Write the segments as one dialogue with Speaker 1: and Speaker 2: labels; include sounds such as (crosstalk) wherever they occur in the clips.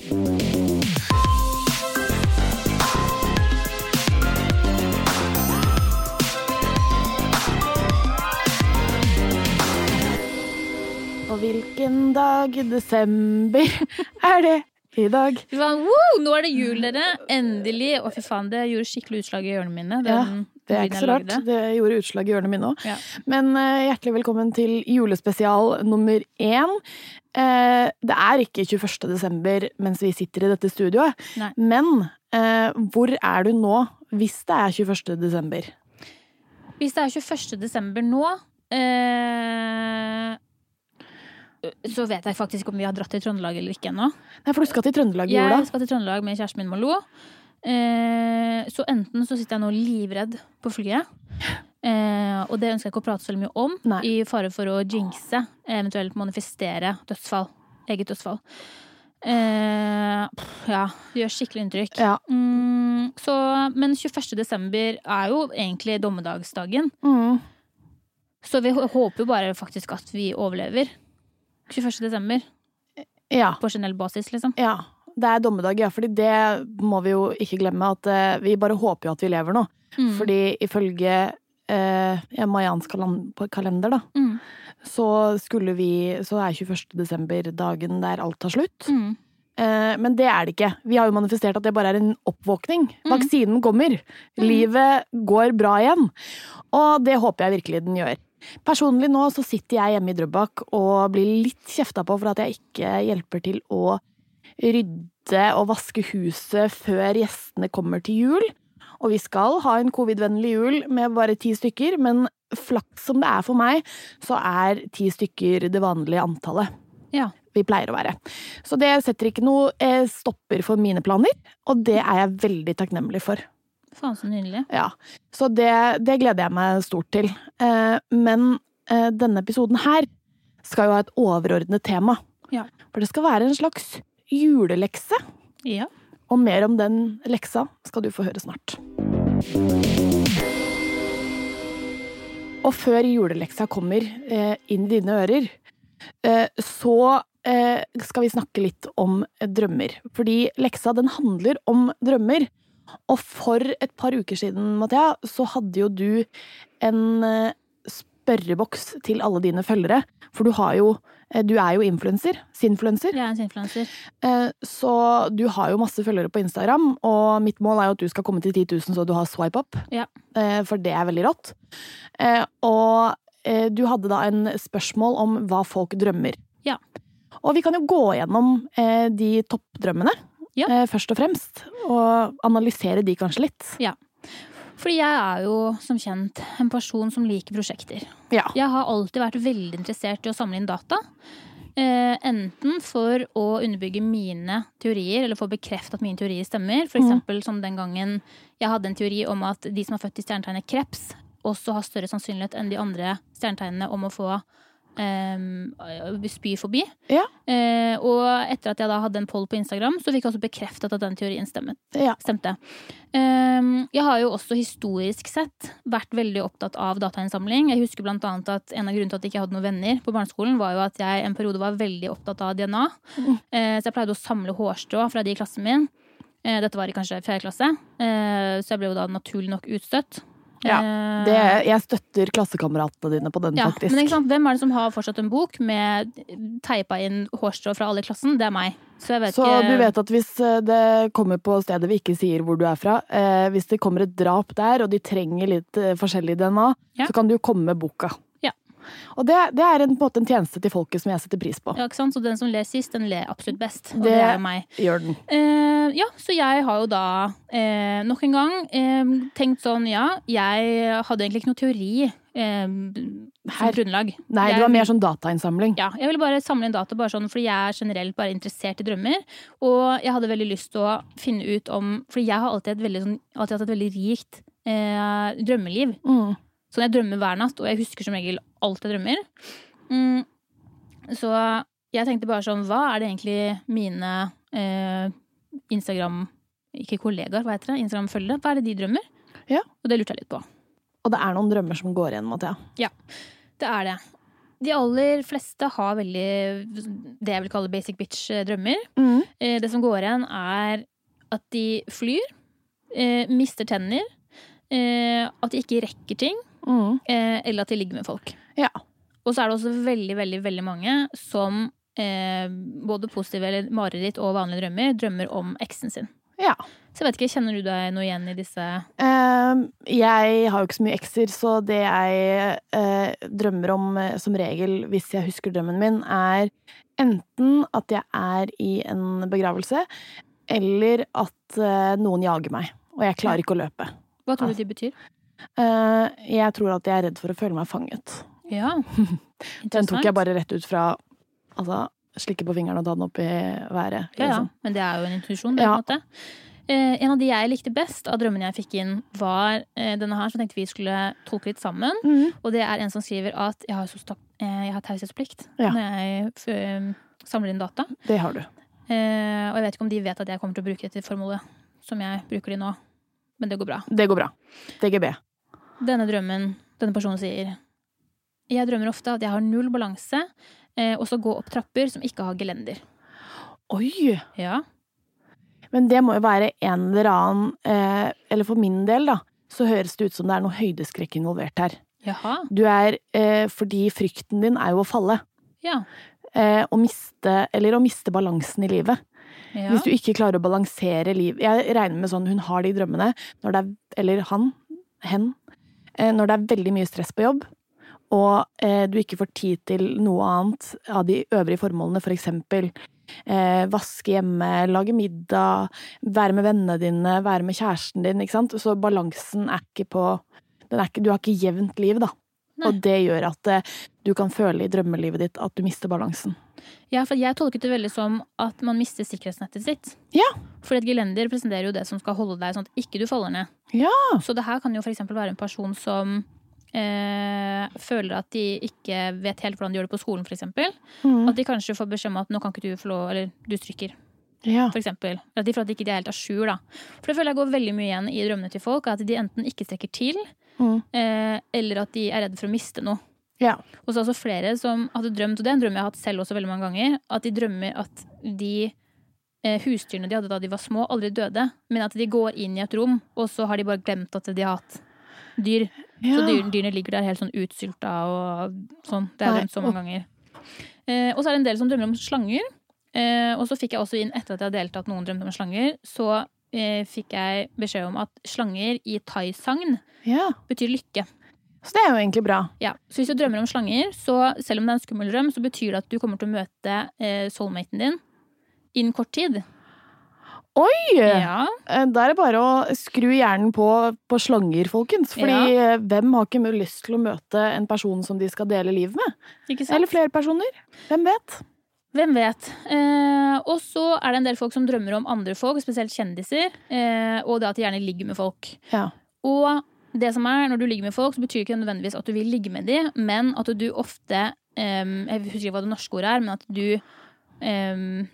Speaker 1: Og hvilken dag i desember er det i dag?
Speaker 2: Var, wow, nå er det jul, dere! Endelig. Å, fy faen, det gjorde skikkelig utslag i ørene mine.
Speaker 1: Ja, Det er ikke så rart. Det gjorde utslag i ørene mine òg.
Speaker 2: Ja.
Speaker 1: Men uh, hjertelig velkommen til julespesial nummer én. Eh, det er ikke 21. desember mens vi sitter i dette studioet,
Speaker 2: Nei.
Speaker 1: men eh, hvor er du nå hvis det er 21. desember?
Speaker 2: Hvis det er 21. desember nå eh, Så vet jeg faktisk om vi har dratt til Trøndelag eller ikke ennå.
Speaker 1: Nei, for du skal til Trøndelag i jula.
Speaker 2: Jeg skal til Trøndelag med kjæresten min Malou. Eh, så enten så sitter jeg nå livredd på flyet, eh, og det ønsker jeg ikke å prate så mye om,
Speaker 1: Nei.
Speaker 2: i fare for å jinxe, eventuelt manifestere dødsfall. Eget dødsfall. Eh, pff, ja, det gjør skikkelig inntrykk.
Speaker 1: Ja.
Speaker 2: Mm, så, men 21. desember er jo egentlig dommedagsdagen.
Speaker 1: Mm.
Speaker 2: Så vi håper jo bare faktisk at vi overlever 21. desember.
Speaker 1: ja.
Speaker 2: På generell basis, liksom.
Speaker 1: Ja. Det er dommedag, ja. Fordi det må vi jo ikke glemme. At eh, vi bare håper jo at vi lever nå.
Speaker 2: Mm.
Speaker 1: Fordi ifølge eh, mayansk kalender, da,
Speaker 2: Mm.
Speaker 1: så skulle vi Så er 21. desember dagen der alt tar slutt.
Speaker 2: Mm.
Speaker 1: Eh, men det er det ikke. Vi har jo manifestert at det bare er en oppvåkning.
Speaker 2: Mm.
Speaker 1: Vaksinen kommer. Livet går bra igjen. Og det håper jeg virkelig den gjør. Personlig nå så sitter jeg hjemme i Drøbak og blir litt kjefta på for at jeg ikke hjelper til å rydde og vaske huset før gjestene kommer til jul. Og vi skal ha en covid-vennlig jul med bare ti stykker, men flaks som det er for meg, så er ti stykker det vanlige antallet
Speaker 2: Ja.
Speaker 1: vi pleier å være. Så det setter ikke noe eh, stopper for mine planer, og det er jeg veldig takknemlig for.
Speaker 2: Faen så nydelig.
Speaker 1: Ja, Så det, det gleder jeg meg stort til. Eh, men eh, denne episoden her skal jo ha et overordnet tema.
Speaker 2: Ja.
Speaker 1: For det skal være en slags julelekse.
Speaker 2: Ja.
Speaker 1: Og mer om den leksa skal du få høre snart. Og før juleleksa kommer eh, inn i dine ører, eh, så eh, skal vi snakke litt om drømmer. Fordi leksa den handler om drømmer. Og for et par uker siden, Mathea, så hadde jo du en eh, spørreboks til alle dine følgere. For du har jo Du er jo influenser. Sinfluenser.
Speaker 2: Jeg er en influenser.
Speaker 1: Eh, Så du har jo masse følgere på Instagram, og mitt mål er jo at du skal komme til 10 000 så du har swipe up.
Speaker 2: Ja.
Speaker 1: Eh, For det er veldig rått. Eh, Og eh, du hadde da en spørsmål om hva folk drømmer.
Speaker 2: Ja.
Speaker 1: Og vi kan jo gå gjennom eh, de toppdrømmene,
Speaker 2: Ja.
Speaker 1: eh, først og fremst. Og analysere de kanskje litt.
Speaker 2: Fordi jeg er jo som kjent en person som liker prosjekter.
Speaker 1: Ja.
Speaker 2: Jeg har alltid vært veldig interessert i å samle inn data. Eh, enten for å underbygge mine teorier, eller få bekreftet at mine teorier stemmer. For eksempel som den gangen jeg hadde en teori om at de som er født i stjernetegnet kreps, også har større sannsynlighet enn de andre stjernetegnene om å få eh, spyfobi.
Speaker 1: Ja.
Speaker 2: Eh, og etter at jeg da hadde en poll på Instagram, så fikk jeg også bekreftet at den teorien stemmet
Speaker 1: Ja.
Speaker 2: stemte. Ehm, jeg har jo også historisk sett vært veldig opptatt av datainnsamling. Jeg husker blant annet at En av grunnene til at jeg ikke hadde noen venner på barneskolen, var jo at jeg en periode var veldig opptatt av DNA.
Speaker 1: Mm.
Speaker 2: Eh, så jeg pleide å samle hårstrå fra de i klassen min. Eh, dette var i kanskje fjerde klasse, eh, så jeg ble jo da naturlig nok utstøtt.
Speaker 1: Ja,
Speaker 2: Eh,
Speaker 1: Det, jeg støtter klassekameratene dine på den,
Speaker 2: ja,
Speaker 1: faktisk.
Speaker 2: men ikke sant, hvem er det som har fortsatt en bok med teipa inn hårstrå fra alle i klassen? Det er meg. Så jeg vet
Speaker 1: Så
Speaker 2: ikke
Speaker 1: du vet at hvis eh, det kommer på stedet vi ikke sier hvor du er fra, eh, hvis det kommer et drap der, og de trenger litt eh, forskjellig DNA,
Speaker 2: Ja.
Speaker 1: så kan du komme med boka. Og det, det er en, på en måte en tjeneste til folket som jeg setter pris på.
Speaker 2: Ja, ikke sant? Så den som ler sist, den ler absolutt best. Og
Speaker 1: Det-
Speaker 2: det, er meg.
Speaker 1: Gjør den.
Speaker 2: Eh, ja, så jeg har jo da eh, nok en gang eh, tenkt sånn, ja, jeg hadde egentlig ikke noe teori eh, som
Speaker 1: Her.
Speaker 2: grunnlag.
Speaker 1: Nei,
Speaker 2: jeg,
Speaker 1: det var mer sånn datainnsamling.
Speaker 2: ja, jeg ville bare samle inn data, bare sånn, fordi jeg er generelt bare interessert i drømmer. Og jeg hadde veldig lyst til å finne ut om Fordi jeg har alltid, et veldig, sånn, alltid hatt et veldig rikt eh, drømmeliv.
Speaker 1: Mm.
Speaker 2: Sånn jeg drømmer hver natt, og jeg husker som regel alt jeg drømmer. Mm, så jeg tenkte bare sånn, hva er det egentlig mine eh, Instagram Ikke kollegaer, hva heter det? Instagram-følgere. Hva er det de drømmer?
Speaker 1: Ja.
Speaker 2: Og det lurte jeg litt på.
Speaker 1: Og det er noen drømmer som går igjen, Mathea.
Speaker 2: Det er det. de aller fleste har veldig det jeg vil kalle basic bitch-drømmer.
Speaker 1: Mm.
Speaker 2: Eh, Det som går igjen, er at de flyr, eh, mister tenner, eh, at de ikke rekker ting,
Speaker 1: Mm.
Speaker 2: eh, eller at de ligger med folk.
Speaker 1: Ja.
Speaker 2: Og så er det også veldig, veldig, veldig mange som eh, både positive eller mareritt og vanlige drømmer drømmer om eksen sin.
Speaker 1: ja.
Speaker 2: Så jeg vet ikke, kjenner du deg noe igjen i disse
Speaker 1: uh, jeg har jo ikke så mye ekser, så det jeg uh, drømmer om uh, som regel, hvis jeg husker drømmen min, er enten at jeg er i en begravelse, eller at eh, noen jager meg, og jeg klarer ikke å løpe.
Speaker 2: Hva tror du de betyr?
Speaker 1: Jeg tror at jeg er redd for å føle meg fanget.
Speaker 2: Ja. (laughs)
Speaker 1: Den tok jeg bare rett ut fra altså, slikke på fingeren og ta den opp i været.
Speaker 2: Ja, ja.
Speaker 1: Liksom.
Speaker 2: Men det er jo en intuisjon, det, på
Speaker 1: Ja.
Speaker 2: en måte. Eh, en av de jeg likte best av drømmene jeg fikk inn, var eh, denne her, som jeg tenkte vi skulle tolke litt sammen.
Speaker 1: Mm.
Speaker 2: Og det er en som skriver at jeg har, så eh, jeg har taushetsplikt
Speaker 1: Ja.
Speaker 2: når jeg f- samler inn data.
Speaker 1: Det har du.
Speaker 2: Eh, og jeg vet ikke om de vet at jeg kommer til å bruke dette formålet som jeg bruker de nå. Men det går bra.
Speaker 1: Det går bra. DGB.
Speaker 2: Denne drømmen, denne personen sier Jeg drømmer ofte at jeg har null balanse, eh, og så gå opp trapper som ikke har gelender.
Speaker 1: Oi!
Speaker 2: Ja.
Speaker 1: Men det må jo være en eller annen eh, Eller for min del, da, så høres det ut som det er noe høydeskrekk involvert her.
Speaker 2: Jaha.
Speaker 1: Du er eh, Fordi frykten din er jo å falle.
Speaker 2: Ja.
Speaker 1: Eh, å miste Eller å miste balansen i livet.
Speaker 2: ja.
Speaker 1: Hvis du ikke klarer å balansere liv Jeg regner med sånn hun har de drømmene når det er Eller han. Hen. Eh, når det er veldig mye stress på jobb. Og eh, du ikke får tid til noe annet av de øvrige formålene, for eksempel eh, vaske hjemme, lage middag, være med vennene dine, være med kjæresten din, ikke sant. Så balansen er ikke på den er ikke, Du har ikke jevnt liv, da.
Speaker 2: Nei.
Speaker 1: Og det gjør at eh, du kan føle i drømmelivet ditt at du mister balansen.
Speaker 2: Ja, for jeg tolket det veldig som at man mister sikkerhetsnettet sitt.
Speaker 1: Ja.
Speaker 2: Fordi et gelender representerer jo det som skal holde deg sånn at ikke du faller ned.
Speaker 1: Ja.
Speaker 2: Så det her kan jo for eksempel være en person som eh, føler at de ikke vet helt hvordan de gjør det på skolen, for eksempel.
Speaker 1: Mm.
Speaker 2: At de kanskje får beskjed om at nå kan ikke du få lov, eller du stryker,
Speaker 1: ja.
Speaker 2: for eksempel. At de, for at de ikke er helt à jour, da. For det føler jeg går veldig mye igjen i drømmene til folk, at de enten ikke strekker til,
Speaker 1: Mm.
Speaker 2: eh, eller at de er redde for å miste noe.
Speaker 1: Ja.
Speaker 2: Og så er det også flere som hadde drømt, og det er en drøm jeg har hatt selv også veldig mange ganger, at de drømmer at de eh, husdyrene de hadde da de var små, aldri døde. Men at de går inn i et rom, og så har de bare glemt at de har hatt dyr. Så dyr, dyrene ligger der helt sånn utsylta og sånn. Det har jeg drømt så mange ganger. Eh, og så er det en del som drømmer om slanger. Eh, og så fikk jeg også inn, etter at jeg hadde deltatt noen drømte om slanger, så eh, fikk jeg beskjed om at slanger i thaisagn
Speaker 1: ja.
Speaker 2: betyr lykke.
Speaker 1: Så det er jo egentlig bra.
Speaker 2: Ja, så hvis du drømmer om slanger, så selv om det er en skummel drøm, så betyr det at du kommer til å møte eh, soulmaten din innen kort tid.
Speaker 1: Oi!
Speaker 2: Ja.
Speaker 1: Eh, Da er det bare å skru hjernen på på slanger, folkens. Fordi ja. hvem har ikke lyst til å møte en person som de skal dele liv med? Eller flere personer. Hvem vet?
Speaker 2: Hvem vet. Eh, og så er det en del folk som drømmer om andre folk, spesielt kjendiser, eh, og det at de gjerne ligger med folk.
Speaker 1: Ja.
Speaker 2: Og det som er, når du ligger med folk, så betyr ikke nødvendigvis at du vil ligge med dem, men at du ofte eh, Jeg husker ikke hva det norske ordet er, men at du em,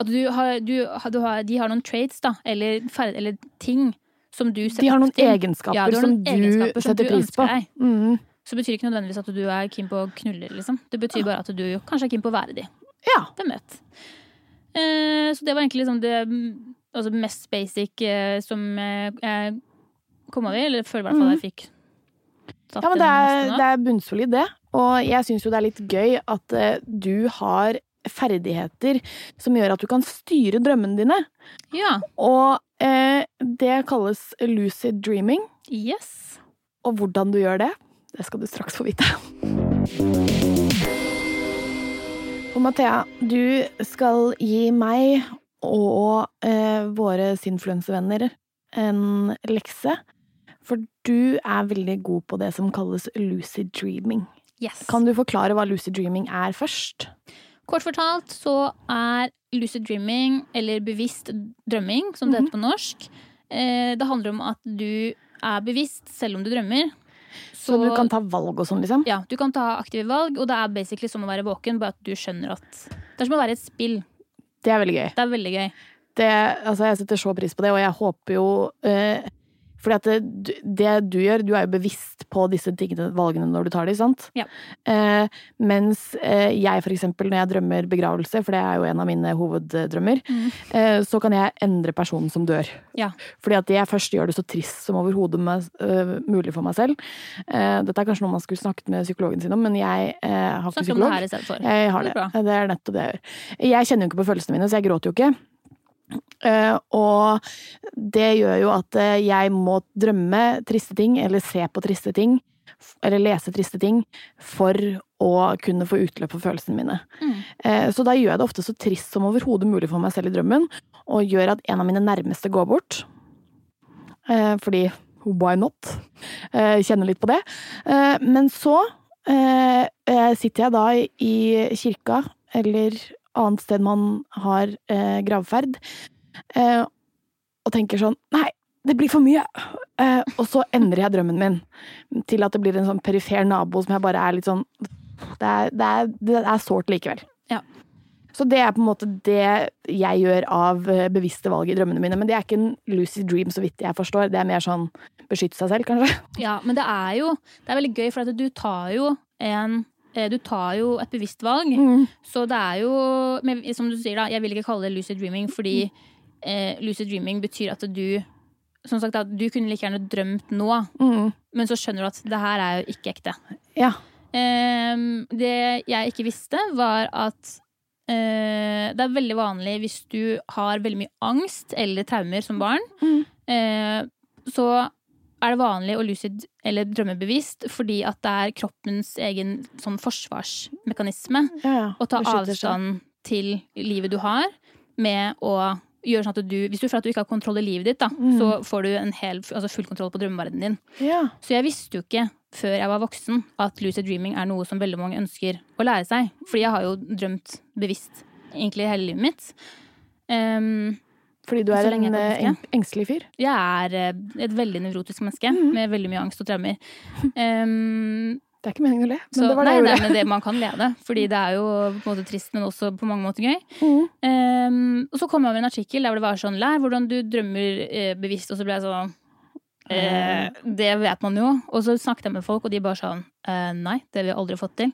Speaker 2: At du har, du, du har De har noen traits, da, eller, eller ting som du setter
Speaker 1: De har noen egenskaper
Speaker 2: Ja, du har
Speaker 1: som
Speaker 2: noen
Speaker 1: du
Speaker 2: egenskaper som
Speaker 1: setter pris på. Mm.
Speaker 2: Så betyr ikke nødvendigvis at du er keen på å knulle, liksom. Det betyr bare at du kanskje er keen på å være de.
Speaker 1: Ja.
Speaker 2: Hvem vet. Eh, så det var egentlig liksom det mm, altså mest basic eh, som jeg kom over. Eller føler i hvert fall jeg fikk
Speaker 1: ja, men det er, det er bunnsolid, det. Og jeg syns jo det er litt gøy at eh, du har ferdigheter som gjør at du kan styre drømmene dine.
Speaker 2: Ja.
Speaker 1: Og eh, det kalles lucid dreaming.
Speaker 2: Yes.
Speaker 1: Og hvordan du gjør det, det skal du straks få vite. Og Mathea, du skal gi meg og eh, våre sinfluensevenner en lekse. For du er veldig god på det som kalles lucid dreaming.
Speaker 2: yes.
Speaker 1: Kan du forklare hva lucid dreaming er først?
Speaker 2: Kort fortalt så er lucid dreaming, eller bevisst drømming, som det
Speaker 1: Mhm.
Speaker 2: heter på norsk, eh, det handler om at du er bevisst selv om du drømmer.
Speaker 1: Så, du kan ta valg og sånn, liksom?
Speaker 2: Ja, du kan ta aktive valg, og det er basically som å være våken, bare at du skjønner at Det er som å være et spill.
Speaker 1: Det er veldig gøy.
Speaker 2: Det er veldig gøy.
Speaker 1: Det, altså, jeg setter så pris på det, og jeg håper jo eh, Fordi at det, du- det du gjør, du er jo bevisst på disse tingene, valgene når du tar dem, sant?
Speaker 2: Ja.
Speaker 1: Eh, mens eh, jeg for eksempel, når jeg drømmer begravelse, for det er jo en av mine hoveddrømmer,
Speaker 2: Mm.
Speaker 1: eh, så kan jeg endre personen som dør.
Speaker 2: Ja.
Speaker 1: Fordi at jeg først gjør det så trist som overhodet øh, mulig for meg selv. Eh, dette er kanskje noe man skulle snakket med psykologen sin om, men jeg eh, har ikke
Speaker 2: Snakk om det her i stedet for.
Speaker 1: Jeg har
Speaker 2: Det
Speaker 1: det.
Speaker 2: er.
Speaker 1: Det er nettopp det jeg gjør. Jeg kjenner jo ikke på følelsene mine, så jeg gråter jo ikke. Eh, og det gjør jo at eh, jeg må drømme triste ting, eller se på triste ting, eller lese triste ting, for å kunne få utløp for følelsene mine.
Speaker 2: Mm.
Speaker 1: Eh, så da gjør jeg det ofte så trist som overhodet mulig for meg selv i drømmen, og gjør at en av mine nærmeste går bort. Fordi why not? Kjenner litt på det. Men så sitter jeg da i, i kirka, eller annet sted man har eh, gravferd, eh, og tenker sånn Nei, det blir for mye! Eh, og så endrer jeg drømmen min til at det blir en sånn perifer nabo som jeg bare er litt sånn Det er, det er, det er sårt likevel.
Speaker 2: Ja.
Speaker 1: Så det er på en måte det jeg gjør av eh, bevisste valg i drømmene mine. Men det er ikke en lucid dream, så vidt jeg forstår. Det er mer sånn beskytte seg selv, kanskje.
Speaker 2: Ja, men det er jo Det er veldig gøy, for at du tar jo en du tar jo et bevisst valg. Så det er jo men Som du sier, da, jeg vil ikke kalle det lucid dreaming, fordi eh, lucid dreaming betyr at du Som sagt, at du kunne like gjerne drømt nå,
Speaker 1: Mm.
Speaker 2: men så skjønner du at det her er jo ikke ekte.
Speaker 1: Ja.
Speaker 2: Eh, det jeg ikke visste, var at eh, det er veldig vanlig hvis du har veldig mye angst eller traumer som barn,
Speaker 1: Mm.
Speaker 2: eh, så er det vanlig å lucid eller drømme bevisst fordi at det er kroppens egen sånn forsvarsmekanisme
Speaker 1: ja, ja.
Speaker 2: å ta avstand til livet du har, med å gjøre sånn at du Hvis du føler at du ikke har kontroll i livet ditt, da,
Speaker 1: Mm.
Speaker 2: så får du en hel, altså full kontroll på drømmeverdenen din.
Speaker 1: Ja.
Speaker 2: Så jeg visste jo ikke før jeg var voksen at lucid dreaming er noe som veldig mange ønsker å lære seg. Fordi jeg har jo drømt bevisst egentlig hele livet mitt. Ehm,
Speaker 1: Fordi du er en eh, eng- engstelig fyr.
Speaker 2: jeg er eh, et veldig nevrotisk menneske
Speaker 1: mm.
Speaker 2: med veldig mye angst og traumer. (laughs) Um,
Speaker 1: Det er ikke meningen å le, men
Speaker 2: så,
Speaker 1: det var det
Speaker 2: nei,
Speaker 1: jeg
Speaker 2: nei,
Speaker 1: gjorde.
Speaker 2: men det, man kan le av det. Fordi det er jo på en måte trist, men også på mange måter gøy.
Speaker 1: Mm.
Speaker 2: Um, og så kom jeg over en artikkel der det var sånn Lær hvordan du drømmer eh, bevisst. Og så ble jeg sånn eh, Det vet man jo. Og så snakket jeg med folk, og de bare sånn eh, Nei, det har vi aldri fått til.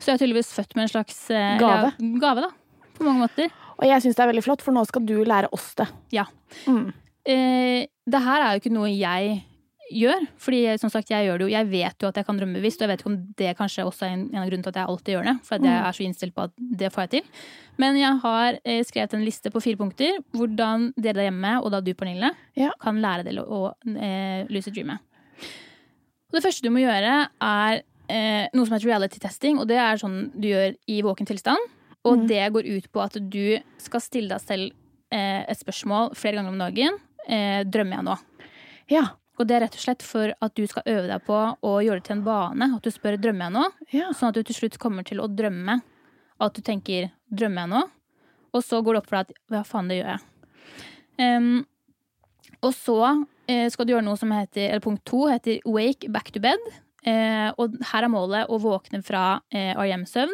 Speaker 2: Så jeg er tydeligvis født med en slags eh,
Speaker 1: Gave.
Speaker 2: Ja, gave, da. På mange måter.
Speaker 1: Og jeg syns det er veldig flott, for nå skal du lære oss det.
Speaker 2: Ja.
Speaker 1: Mm.
Speaker 2: Eh, det her er jo ikke noe jeg gjør. Fordi som sagt, jeg gjør det jo Jeg vet jo at jeg kan drømme bevisst, og jeg vet ikke om det kanskje også er en, en av grunnene til at jeg alltid gjør det. For jeg
Speaker 1: Mm.
Speaker 2: er så innstilt på at det får jeg til. Men jeg har eh, skrevet en liste på fire punkter hvordan dere der hjemme, og da du, Pernille,
Speaker 1: Ja.
Speaker 2: kan lære dere å eh, lucid dreame. Og det første du må gjøre, er eh, noe som heter reality testing, og det er sånn du gjør i våken tilstand. Og
Speaker 1: Mm.
Speaker 2: det går ut på at du skal stille deg selv eh, et spørsmål flere ganger om dagen. Eh, drømmer jeg nå?
Speaker 1: Ja.
Speaker 2: Og det er rett og slett for at du skal øve deg på å gjøre det til en vane. At du spør drømmer jeg nå?
Speaker 1: ja.
Speaker 2: Sånn at du til slutt kommer til å drømme at du tenker drømmer jeg nå? Og så går det opp for deg at hva faen, det gjør jeg. Um, og så eh, skal du gjøre noe som heter, eller punkt to heter wake back to bed. Eh, og her er målet å våkne fra eh, REM-søvn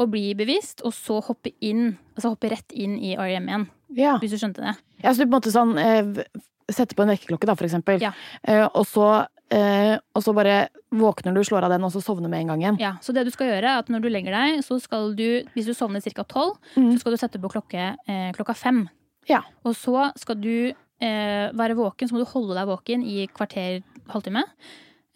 Speaker 2: og bli bevisst, og så hoppe inn, altså hoppe rett inn i REM igjen.
Speaker 1: ja.
Speaker 2: Hvis du skjønte det.
Speaker 1: Ja, så du på en måte sånn eh, Sette på en vekkerklokke, da, for eksempel.
Speaker 2: Ja.
Speaker 1: Eh, og, så, eh, og så bare våkner du, slår av den, og så sovner med en gang igjen.
Speaker 2: Ja, så det du skal gjøre er at når du legger deg, så skal du, hvis du sovner ca. tolv,
Speaker 1: Mm.
Speaker 2: så skal du sette på klokke, eh, klokka fem.
Speaker 1: Ja.
Speaker 2: Og så skal du eh, være våken, så må du holde deg våken i kvarter, halvtime.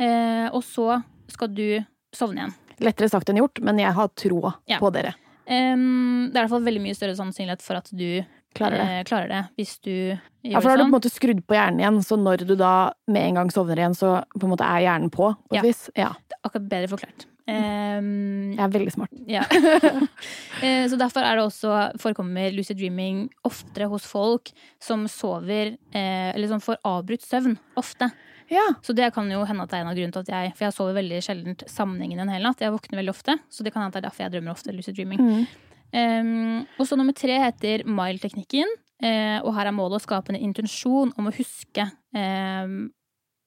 Speaker 2: Eh, og så skal du sovne igjen.
Speaker 1: Lettere sagt enn gjort, men jeg har troa
Speaker 2: Ja.
Speaker 1: på dere.
Speaker 2: Det er i hvert fall veldig mye større sannsynlighet for at du
Speaker 1: Klarer det.
Speaker 2: eh, klarer det hvis du gjør
Speaker 1: Ja, for da har
Speaker 2: det
Speaker 1: du på en
Speaker 2: sånn.
Speaker 1: måte skrudd på hjernen igjen, så når du da med en gang sovner igjen, så på en måte er hjernen på, på et
Speaker 2: Ja.
Speaker 1: vis. Ja.
Speaker 2: Akkurat bedre forklart.
Speaker 1: Jeg er veldig smart.
Speaker 2: Ja. (laughs) Eh, så derfor er det også forekommer lucid dreaming oftere hos folk som sover Eller som får avbrutt søvn ofte.
Speaker 1: Ja.
Speaker 2: Så det kan jo hende at det er en av grunnene til at jeg For jeg sover veldig sjelden sammenhengende en hel natt. Jeg våkner veldig ofte, så det kan hende at det er derfor jeg drømmer ofte lucid dreaming.
Speaker 1: Mm.
Speaker 2: Um, og så nummer tre heter mile-teknikken. Uh, og her er målet å skape en intensjon om å huske um,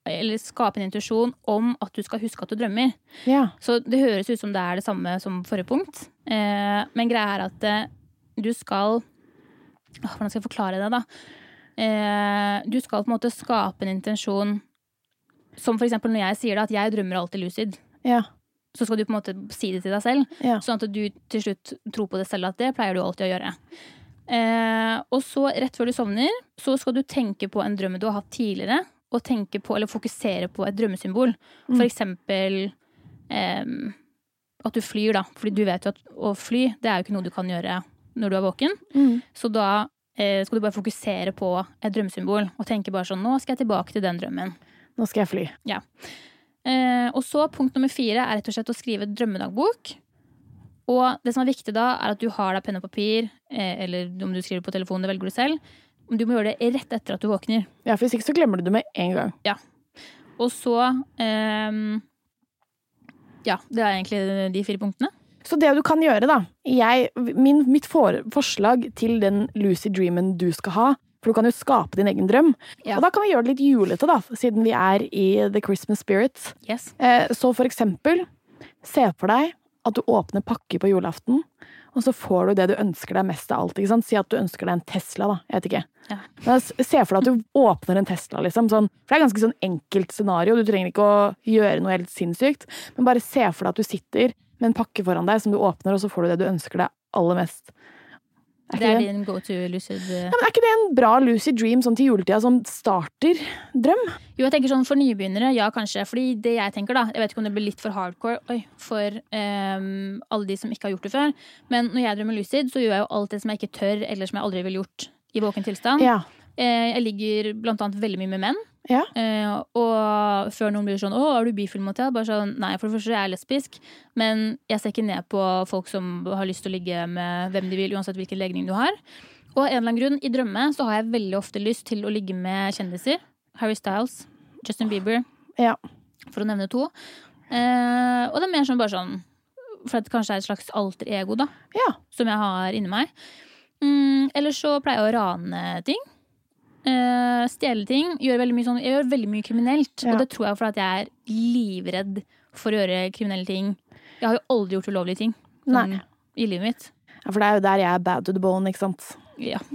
Speaker 2: Eller skape en intensjon om at du skal huske at du drømmer.
Speaker 1: ja.
Speaker 2: Så det høres ut som det er det samme som forrige punkt. uh, men greia er at uh, du skal Hvordan skal jeg forklare det, da? eh, Du skal på en måte skape en intensjon Som for eksempel når jeg sier det, at jeg drømmer alltid lucid.
Speaker 1: Ja.
Speaker 2: Så skal du på en måte si det til deg selv,
Speaker 1: Ja.
Speaker 2: sånn at du til slutt tror på det selv. At det pleier du alltid å gjøre. Eh, og så, rett før du sovner, så skal du tenke på en drøm du har hatt tidligere. Og tenke på, eller fokusere på et drømmesymbol.
Speaker 1: Mm.
Speaker 2: For eksempel eh, at du flyr, da. Fordi du vet jo at å fly, det er jo ikke noe du kan gjøre når du er våken.
Speaker 1: Mm.
Speaker 2: Så da eh, skal du bare fokusere på et drømmesymbol. Og tenke bare sånn Nå skal jeg tilbake til den drømmen.
Speaker 1: Nå skal jeg fly.
Speaker 2: Eh, og så punkt nummer fire er rett og slett å skrive drømmedagbok. Og det som er viktig da, er at du har deg penn og papir, eh, eller om du skriver på telefonen, det velger du selv. Du må gjøre det rett etter at du våkner.
Speaker 1: Ja, for hvis ikke så glemmer du det med en gang. Ja.
Speaker 2: Og så eh, Ja, det er egentlig de fire punktene.
Speaker 1: Så det du kan gjøre, da jeg, min, Mitt for, forslag til den Lucy dreamen du skal ha For du kan jo skape din egen drøm.
Speaker 2: Ja.
Speaker 1: Og da kan vi gjøre det litt julete, da, siden vi er i the Christmas spirit.
Speaker 2: Yes.
Speaker 1: Eh, så for eksempel, se for deg at du åpner pakke på julaften, og så får du det du ønsker deg mest av alt. ikke sant? Si at du ønsker deg en Tesla, da. Jeg vet ikke.
Speaker 2: Ja.
Speaker 1: Men se for deg at du åpner en Tesla, liksom. Sånn, for det er et ganske sånn enkelt scenario. Du trenger ikke å gjøre noe helt sinnssykt. Men bare se for deg at du sitter med en pakke foran deg som du åpner, og så får du det du ønsker deg aller mest. Er
Speaker 2: Det er
Speaker 1: det,
Speaker 2: din go to lucid eh.
Speaker 1: ja, men er ikke det en bra lucid dream sånn til juletida som starter drøm?
Speaker 2: Jo, jeg tenker sånn for nybegynnere, ja kanskje. Fordi det jeg tenker, da Jeg vet ikke om det blir litt for hardcore oi, for um, alle de som ikke har gjort det før. Men når jeg drømmer lucid, så gjør jeg jo alt det som jeg ikke tør, eller som jeg aldri ville gjort i våken tilstand.
Speaker 1: Ja.
Speaker 2: Eh, jeg ligger blant annet veldig mye med menn.
Speaker 1: Ja.
Speaker 2: Eh, og før noen blir sånn 'Å, er du bifil mot det?' Bare sånn Nei, for det første er jeg lesbisk, men jeg ser ikke ned på folk som har lyst til å ligge med hvem de vil, uansett hvilken legning du har. Og av en eller annen grunn, i drømme så har jeg veldig ofte lyst til å ligge med kjendiser. Harry Styles, Justin Bieber,
Speaker 1: Ja.
Speaker 2: for å nevne to. Eh, og det er mer sånn bare sånn For det kanskje er et slags alter ego, da
Speaker 1: ja.
Speaker 2: som jeg har inni meg. Mm, ellers så pleier jeg å rane ting. Uh, stjele ting. Gjør veldig mye sånn, jeg gjør veldig mye kriminelt.
Speaker 1: Ja.
Speaker 2: Og det tror jeg fordi jeg er livredd for å gjøre kriminelle ting. Jeg har jo aldri gjort ulovlige ting sånn, i livet mitt.
Speaker 1: ja. For det er jo der jeg er bad to the bone, ikke sant.
Speaker 2: Ja. (laughs)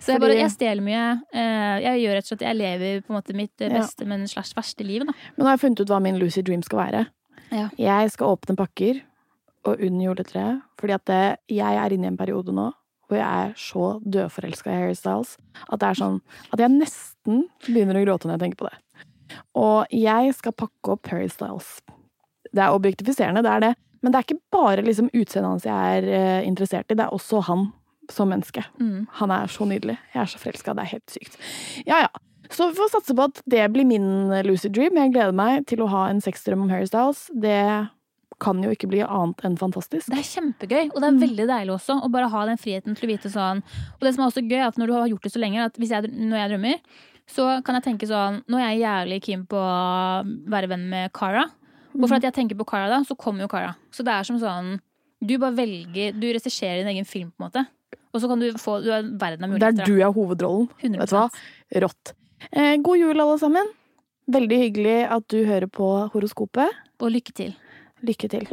Speaker 2: så jeg, bare, jeg stjeler mye. Eh, jeg gjør rett og slett Jeg lever på en måte mitt beste,
Speaker 1: Ja.
Speaker 2: men slags verste liv. Da.
Speaker 1: Men nå har jeg funnet ut hva min lucid dream skal være.
Speaker 2: Ja.
Speaker 1: Jeg skal åpne pakker og under juletreet, fordi at det, jeg er inne i en periode nå hvor jeg er så dødforelska i Harry Styles at det er sånn at jeg nesten begynner å gråte når jeg tenker på det. Og jeg skal pakke opp Harry Styles. Det er objektifiserende, det er det. Men det er ikke bare liksom utseendet hans jeg er eh, interessert i, det er også han som menneske.
Speaker 2: Mm.
Speaker 1: Han er så nydelig. Jeg er så forelska. Det er helt sykt. Ja, ja. Så vi får satse på at det blir min lucid dream. Jeg gleder meg til å ha en sexdrøm om Harry Styles. Det kan jo ikke bli annet enn fantastisk.
Speaker 2: Det er kjempegøy, og det er
Speaker 1: Mm.
Speaker 2: veldig deilig også å bare ha den friheten til å vite sånn Og det som er også gøy, at når du har gjort det så lenge, at hvis jeg, når jeg drømmer, så kan jeg tenke sånn Nå er jeg jævlig keen på å være venn med Cara. Og for at jeg tenker på Cara da, så kommer jo Cara. Så det er som sånn Du bare velger Du regisserer din egen film, på en måte. Og så kan du få Du er verden av muligheter.
Speaker 1: Der
Speaker 2: er
Speaker 1: du er hovedrollen.
Speaker 2: 100
Speaker 1: Vet du hva? Rått. Eh, god jul, alle sammen. Veldig hyggelig at du hører på horoskopet.
Speaker 2: Og lykke til.
Speaker 1: Lykke til.